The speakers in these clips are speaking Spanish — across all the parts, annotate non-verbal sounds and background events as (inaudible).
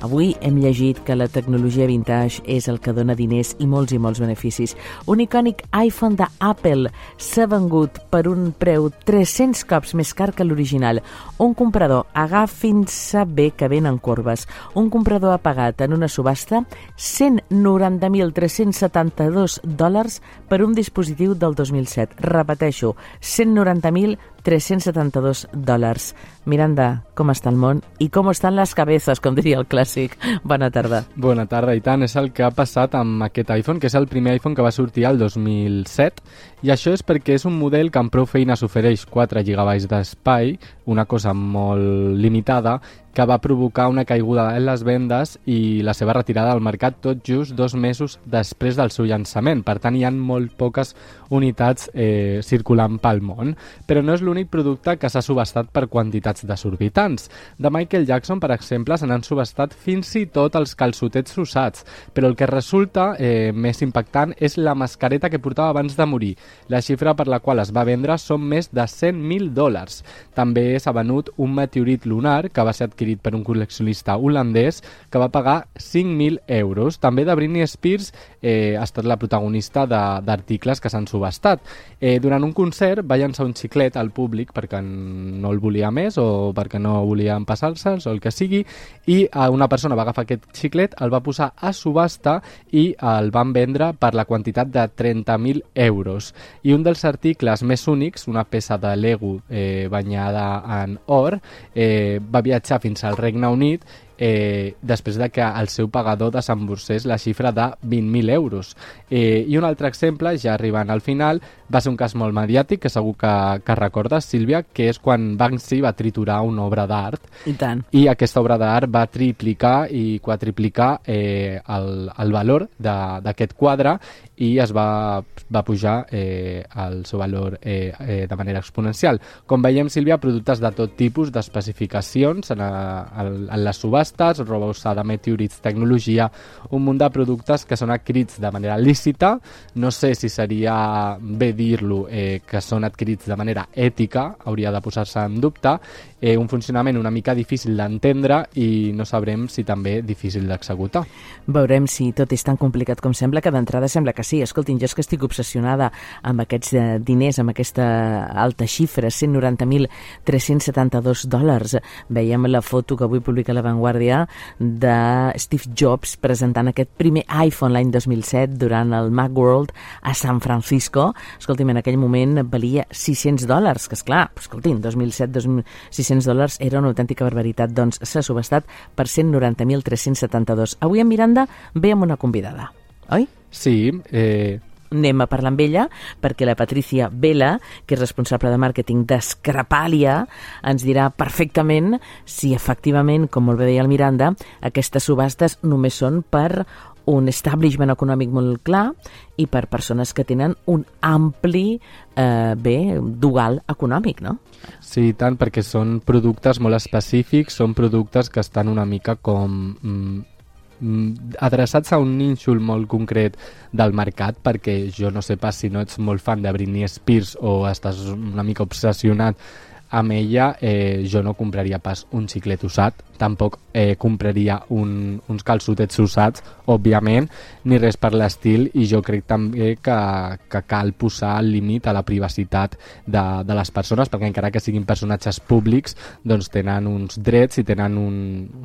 Avui hem llegit que la tecnologia vintage és el que dona diners i molts i molts beneficis. Un icònic iPhone d'Apple s'ha vengut per un preu 300 cops més car que l'original. Un comprador, agafin-se bé que venen corbes, un comprador ha pagat en una subhasta 190.372 dòlars per un dispositiu del 2007. Repeteixo, 190.372 dòlars. Miranda, com està el món i com estan les cabezas, com diria el clàssic. Bona tarda. Bona tarda, i tant. És el que ha passat amb aquest iPhone, que és el primer iPhone que va sortir al 2007, i això és perquè és un model que amb prou feina s'ofereix 4 GB d'espai, una cosa molt limitada, que va provocar una caiguda en les vendes i la seva retirada al mercat tot just dos mesos després del seu llançament. Per tant, hi ha molt poques unitats eh, circulant pel món. Però no és l'únic producte que s'ha subestat per quantitats desorbitants. De Michael Jackson, per exemple, se n'han subestat fins i tot els calçotets usats. Però el que resulta eh, més impactant és la mascareta que portava abans de morir. La xifra per la qual es va vendre són més de 100.000 dòlars. També s'ha venut un meteorit lunar que va ser adquirit per un col·leccionista holandès que va pagar 5.000 euros. També de Britney Spears eh, ha estat la protagonista d'articles que s'han subestat. Eh, durant un concert va llançar un xiclet al públic perquè no el volia més o perquè no volien passar-se'ls o el que sigui i una persona va agafar aquest xiclet, el va posar a subhasta i el van vendre per la quantitat de 30.000 euros. I un dels articles més únics, una peça de Lego eh, banyada en or, eh, va viatjar fins al Regne Unit eh, després de que el seu pagador desemborsés la xifra de 20.000 euros. Eh, I un altre exemple, ja arribant al final, va ser un cas molt mediàtic, que segur que, que recordes, Sílvia, que és quan Banksy va triturar una obra d'art. I tant. I aquesta obra d'art va triplicar i quadriplicar eh, el, el valor d'aquest quadre i es va, va pujar eh, el seu valor eh, eh, de manera exponencial. Com veiem, Sílvia, productes de tot tipus d'especificacions en, en, en les subhastes subhastes, roba usada, meteorits, tecnologia, un munt de productes que són adquirits de manera lícita. No sé si seria bé dir-lo eh, que són adquirits de manera ètica, hauria de posar-se en dubte, eh, un funcionament una mica difícil d'entendre i no sabrem si també difícil d'executar. Veurem si tot és tan complicat com sembla, que d'entrada sembla que sí. Escoltin, jo és que estic obsessionada amb aquests eh, diners, amb aquesta alta xifra, 190.372 dòlars. Veiem la foto que avui publica La Vanguardia Guàrdia de Steve Jobs presentant aquest primer iPhone l'any 2007 durant el Macworld a San Francisco. Escolti'm, en aquell moment valia 600 dòlars, que és clar, escolti'm, 2007, 600 dòlars era una autèntica barbaritat, doncs s'ha subestat per 190.372. Avui en Miranda ve amb una convidada, oi? Sí, eh, anem a parlar amb ella perquè la Patricia Vela, que és responsable de màrqueting d'Escrapàlia, ens dirà perfectament si efectivament, com molt bé deia el Miranda, aquestes subhastes només són per un establishment econòmic molt clar i per persones que tenen un ampli, eh, bé, dual econòmic, no? Sí, tant, perquè són productes molt específics, són productes que estan una mica com mm, adreçats a un nínxol molt concret del mercat, perquè jo no sé pas si no ets molt fan de Britney Spears o estàs una mica obsessionat amb ella eh, jo no compraria pas un xiclet usat, tampoc eh, compraria un, uns calçotets usats, òbviament, ni res per l'estil, i jo crec també que, que cal posar el límit a la privacitat de, de les persones, perquè encara que siguin personatges públics, doncs tenen uns drets i tenen un,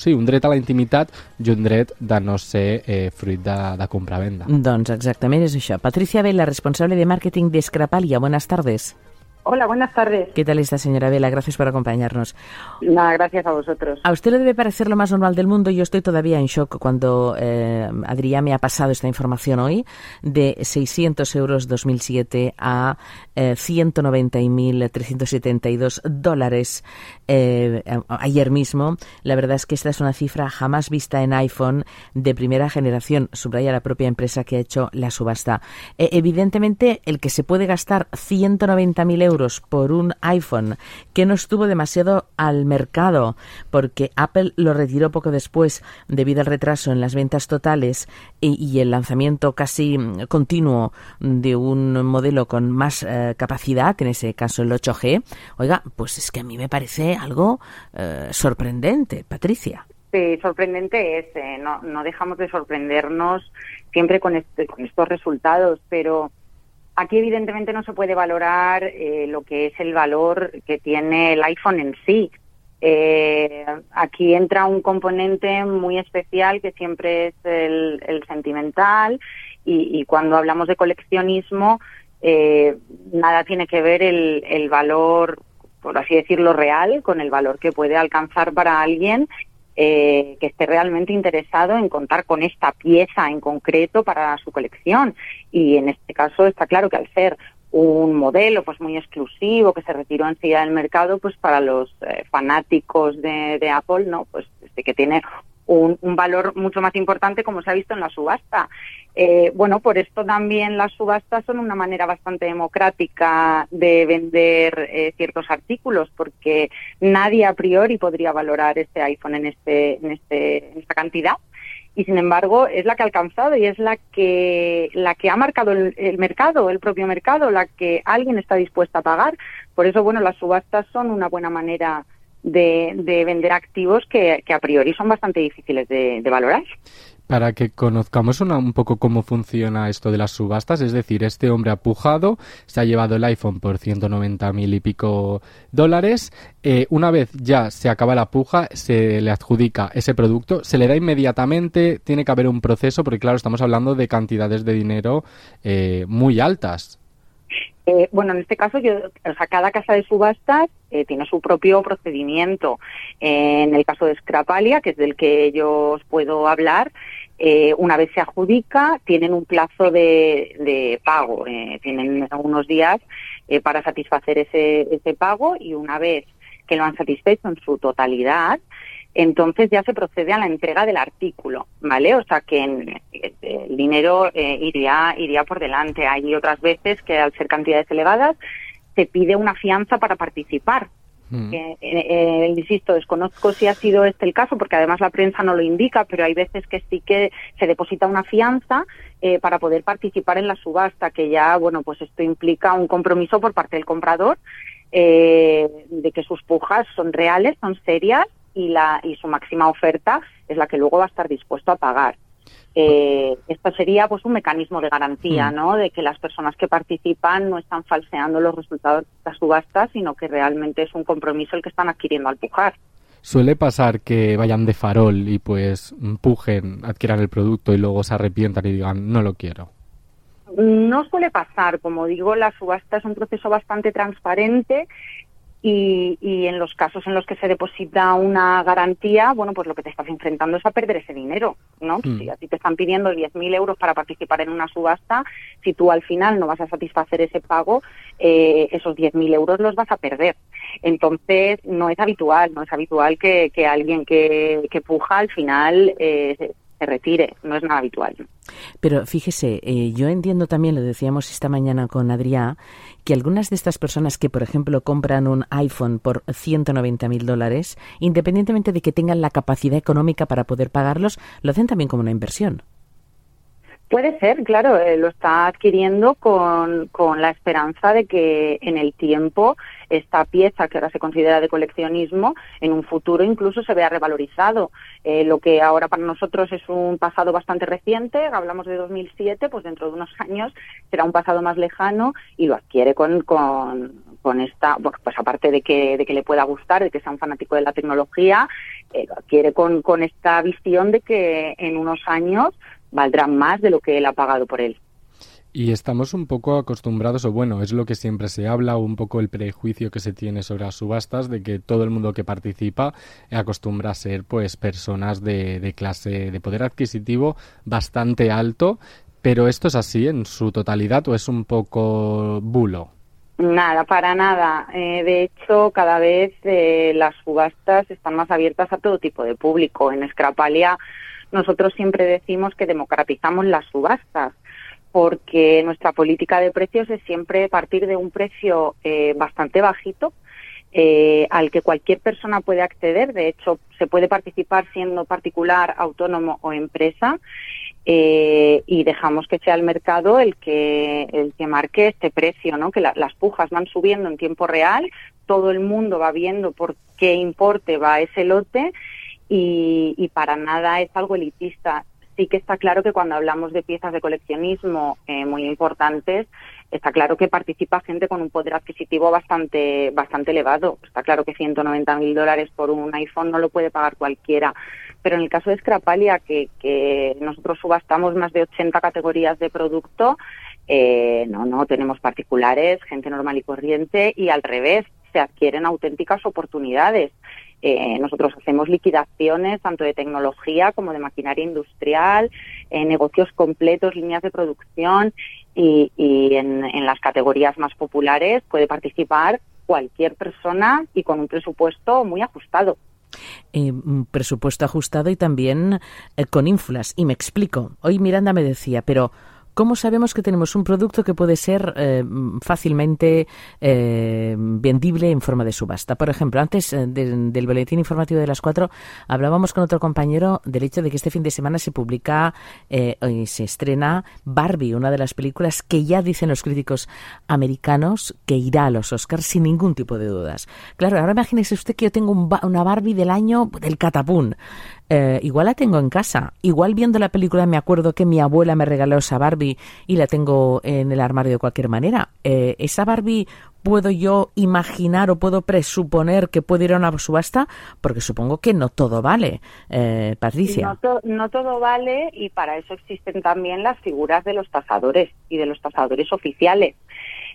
sí, un dret a la intimitat i un dret de no ser eh, fruit de, de compra-venda. Doncs exactament és això. Patricia Vela, responsable de màrqueting d'Escrapalia. Buenas tardes. Hola, buenas tardes. ¿Qué tal está, señora Vela? Gracias por acompañarnos. Nada, gracias a vosotros. A usted le debe parecer lo más normal del mundo. Yo estoy todavía en shock cuando eh, Adrián me ha pasado esta información hoy de 600 euros 2007 a eh, 190.372 dólares eh, ayer mismo. La verdad es que esta es una cifra jamás vista en iPhone de primera generación. Subraya la propia empresa que ha hecho la subasta. Eh, evidentemente, el que se puede gastar 190.000 euros euros por un iPhone que no estuvo demasiado al mercado porque Apple lo retiró poco después debido al retraso en las ventas totales y, el lanzamiento casi continuo de un modelo con más eh, capacidad, en ese caso el 8G, oiga, pues es que a mí me parece algo eh, sorprendente, Patricia. sorprendente es, eh, no, no dejamos de sorprendernos siempre con, este, con estos resultados, pero aquí evidentemente no se puede valorar eh, lo que es el valor que tiene el iPhone en sí. Eh, aquí entra un componente muy especial que siempre es el, sentimental y, cuando hablamos de coleccionismo eh, nada tiene que ver el, el valor, por así decirlo, real con el valor que puede alcanzar para alguien eh, que esté realmente interesado en contar con esta pieza en concreto para su colección. Y en este caso está claro que al ser un modelo pues muy exclusivo que se retiró enseguida del mercado, pues para los eh, fanáticos de, Apple, no, pues este que tiene un, valor mucho más importante como se ha visto en la subasta. Eh, bueno, por esto también las subastas son una manera bastante democrática de vender eh, ciertos artículos, porque nadie a priori podría valorar este iPhone en, este, en, este, en esta cantidad y sin embargo es la que ha alcanzado y es la que la que ha marcado el, mercado, el propio mercado, la que alguien está dispuesto a pagar. Por eso, bueno, las subastas son una buena manera de, vender activos que, a priori son bastante difíciles de valorar para que conozcamos un poco cómo funciona esto de las subastas. Es decir, este hombre ha pujado, se ha llevado el iPhone por 190 mil y pico dólares. Eh, una vez ya se acaba la puja, se le adjudica ese producto, se le da inmediatamente, tiene que haber un proceso, porque claro, estamos hablando de cantidades de dinero eh, muy altas. Eh, bueno, en este caso, yo, o sea, cada casa de subastas tiene su propio procedimiento. en el caso de Scrapalia, que es del que yo os puedo hablar, eh, una vez se adjudica, tienen un plazo de, pago, eh, tienen unos días eh, para satisfacer ese, ese pago y una vez que lo han satisfecho en su totalidad, entonces ya se procede a la entrega del artículo, ¿vale? O sea que el dinero iría, iría por delante. Hay otras veces que al ser cantidades elevadas se pide una fianza para participar, Mm. Eh, eh, insisto, desconozco si ha sido este el caso, porque además la prensa no lo indica, pero hay veces que sí que se deposita una fianza eh, para poder participar en la subasta, que ya, bueno, pues esto implica un compromiso por parte del comprador de que sus pujas son reales, son serias y, la, y su máxima oferta es la que luego va a estar dispuesto a pagar. Eh, esto sería pues un mecanismo de garantía, mm. ¿no? De que las personas que participan no están falseando los resultados de la subasta, sino que realmente es un compromiso el que están adquiriendo al pujar. Suele pasar que vayan de farol y pues empujen, adquieran el producto y luego se arrepientan y digan no lo quiero. No suele pasar, como digo, la subasta es un proceso bastante transparente y, y, en los casos en los que se deposita una garantía, bueno, pues lo que te estás enfrentando es a perder ese dinero, ¿no? Mm. Si a ti te están pidiendo 10.000 euros para participar en una subasta, si tú al final no vas a satisfacer ese pago, eh, esos 10.000 euros los vas a perder. Entonces, no es habitual, no es habitual que, que alguien que, que puja al final eh, se retire, no es nada habitual. Pero fíjese, eh, yo entiendo también, lo decíamos esta mañana con Adrián, que algunas de estas personas que, por ejemplo, compran un iPhone por 190 mil dólares, independientemente de que tengan la capacidad económica para poder pagarlos, lo hacen también como una inversión. Puede ser, claro, eh, lo está adquiriendo con, con, la esperanza de que en el tiempo esta pieza que ahora se considera de coleccionismo, en un futuro incluso se vea revalorizado. Eh, lo que ahora para nosotros es un pasado bastante reciente, hablamos de 2007, pues dentro de unos años será un pasado más lejano y lo adquiere con, con, con esta, pues aparte de que, de que le pueda gustar, de que sea un fanático de la tecnología, eh, lo adquiere con, con esta visión de que en unos años valdrán más de lo que él ha pagado por él. Y estamos un poco acostumbrados, o bueno, es lo que siempre se habla, un poco el prejuicio que se tiene sobre las subastas, de que todo el mundo que participa acostumbra a ser pues personas de, de clase, de poder adquisitivo bastante alto, pero ¿esto es así en su totalidad o es un poco bulo? Nada, para nada. Eh, de hecho, cada vez eh, las subastas están más abiertas a todo tipo de público. En Scrapalia nosotros siempre decimos que democratizamos las subastas porque nuestra política de precios es siempre partir de un precio eh, bastante bajito eh, al que cualquier persona puede acceder. De hecho, se puede participar siendo particular, autónomo o empresa. Eh, y dejamos que sea el mercado el que el que marque este precio, ¿no? Que las pujas van subiendo en tiempo real, todo el mundo va viendo por qué importe va ese lote y, y para nada es algo elitista. Sí que está claro que cuando hablamos de piezas de coleccionismo eh, muy importantes, está claro que participa gente con un poder adquisitivo bastante, bastante elevado. Está claro que 190 mil dólares por un iPhone no lo puede pagar cualquiera. Pero en el caso de Scrapalia, que, que nosotros subastamos más de 80 categorías de producto, eh, no, no, tenemos particulares, gente normal y corriente, y al revés, se adquieren auténticas oportunidades. Eh, nosotros hacemos liquidaciones tanto de tecnología como de maquinaria industrial, eh, negocios completos, líneas de producción y, en, las categorías más populares puede participar cualquier persona y con un presupuesto muy ajustado. Eh, presupuesto ajustado y también eh, con ínfulas. Y me explico. Hoy Miranda me decía, pero ¿Cómo sabemos que tenemos un producto que puede ser eh, fácilmente eh, vendible en forma de subasta? Por ejemplo, antes eh, de, del boletín informativo de las cuatro hablábamos con otro compañero del hecho de que este fin de semana se publica y eh, se estrena Barbie, una de las películas que ya dicen los críticos americanos que irá a los Oscars sin ningún tipo de dudas. Claro, ahora imagínese usted que yo tengo un, una Barbie del año del catapún. Eh, igual la tengo en casa. Igual viendo la película me acuerdo que mi abuela me regaló esa Barbie y la tengo en el armario de cualquier manera. Eh, ¿Esa Barbie puedo yo imaginar o puedo presuponer que puede ir a una subasta? Porque supongo que no todo vale, eh, Patricia. No, to no, todo vale y para eso existen también las figuras de los tasadores y de los tasadores oficiales.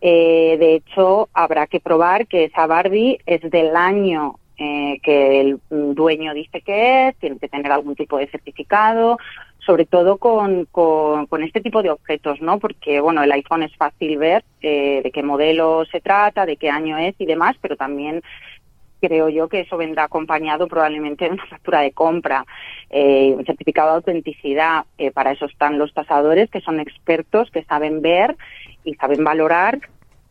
Eh, de hecho, habrá que probar que esa Barbie es del año eh, que el dueño dice que es, tiene que tener algún tipo de certificado, sobre todo con, con, con, este tipo de objetos, ¿no? Porque, bueno, el iPhone es fácil ver eh, de qué modelo se trata, de qué año es y demás, pero también creo yo que eso vendrá acompañado probablemente de una factura de compra, eh, un certificado de autenticidad. Eh, para eso están los tasadores, que son expertos, que saben ver y saben valorar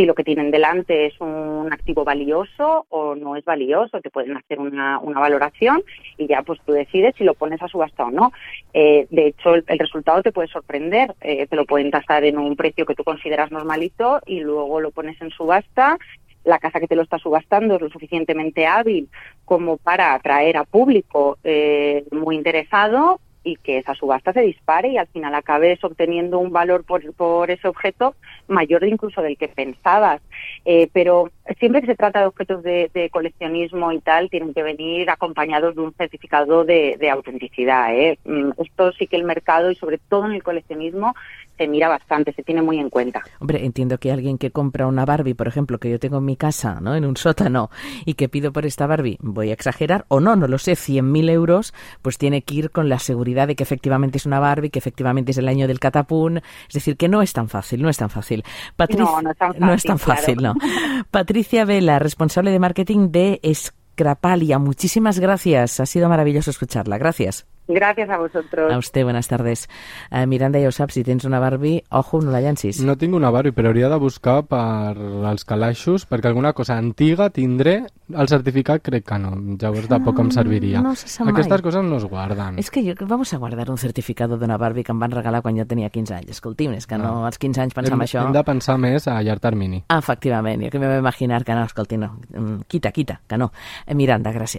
si lo que tienen delante es un activo valioso o no es valioso, te pueden hacer una, una valoración y ya pues tú decides si lo pones a subasta o no. Eh, de hecho, el, el, resultado te puede sorprender, eh, te lo pueden tasar en un precio que tú consideras normalito y luego lo pones en subasta la casa que te lo está subastando es lo suficientemente hábil como para atraer a público eh, muy interesado y que esa subasta se dispare y al final acabes obteniendo un valor por, por ese objeto mayor incluso del que pensabas. Eh, pero siempre que se trata de objetos de, de, coleccionismo y tal, tienen que venir acompañados de un certificado de, de autenticidad. ¿eh? Esto sí que el mercado y sobre todo en el coleccionismo se mira bastante, se tiene muy en cuenta. Hombre, entiendo que alguien que compra una Barbie, por ejemplo, que yo tengo en mi casa, ¿no? En un sótano, y que pido por esta Barbie, voy a exagerar, o no, no lo sé, 100.000 euros, pues tiene que ir con la seguridad de que efectivamente es una Barbie, que efectivamente es el año del catapún. Es decir, que no es tan fácil, no es tan fácil. Patricia, no, no es tan fácil. No es tan fácil, claro. no. (laughs) Patricia Vela, responsable de marketing de Scrapalia, muchísimas gracias. Ha sido maravilloso escucharla. Gracias. Gràcies a vosaltres. A usted, buenas tardes. Uh, Miranda, ja ho saps, si tens una Barbie, ojo, no la llancis. No tinc una Barbie, però hauria de buscar per als calaixos, perquè alguna cosa antiga tindré, el certificat crec que no, llavors de poc em serviria. No se sap Aquestes mai. coses no es guarden. És que jo, vamos a guardar un certificado d'una Barbie que em van regalar quan jo tenia 15 anys. Escolti'm, és que no, no als 15 anys pensar hem, en això... Hem de pensar més a llarg termini. Ah, efectivament, jo que me vaig imaginar que no, escolti, no. Quita, quita, que no. Miranda, gràcies.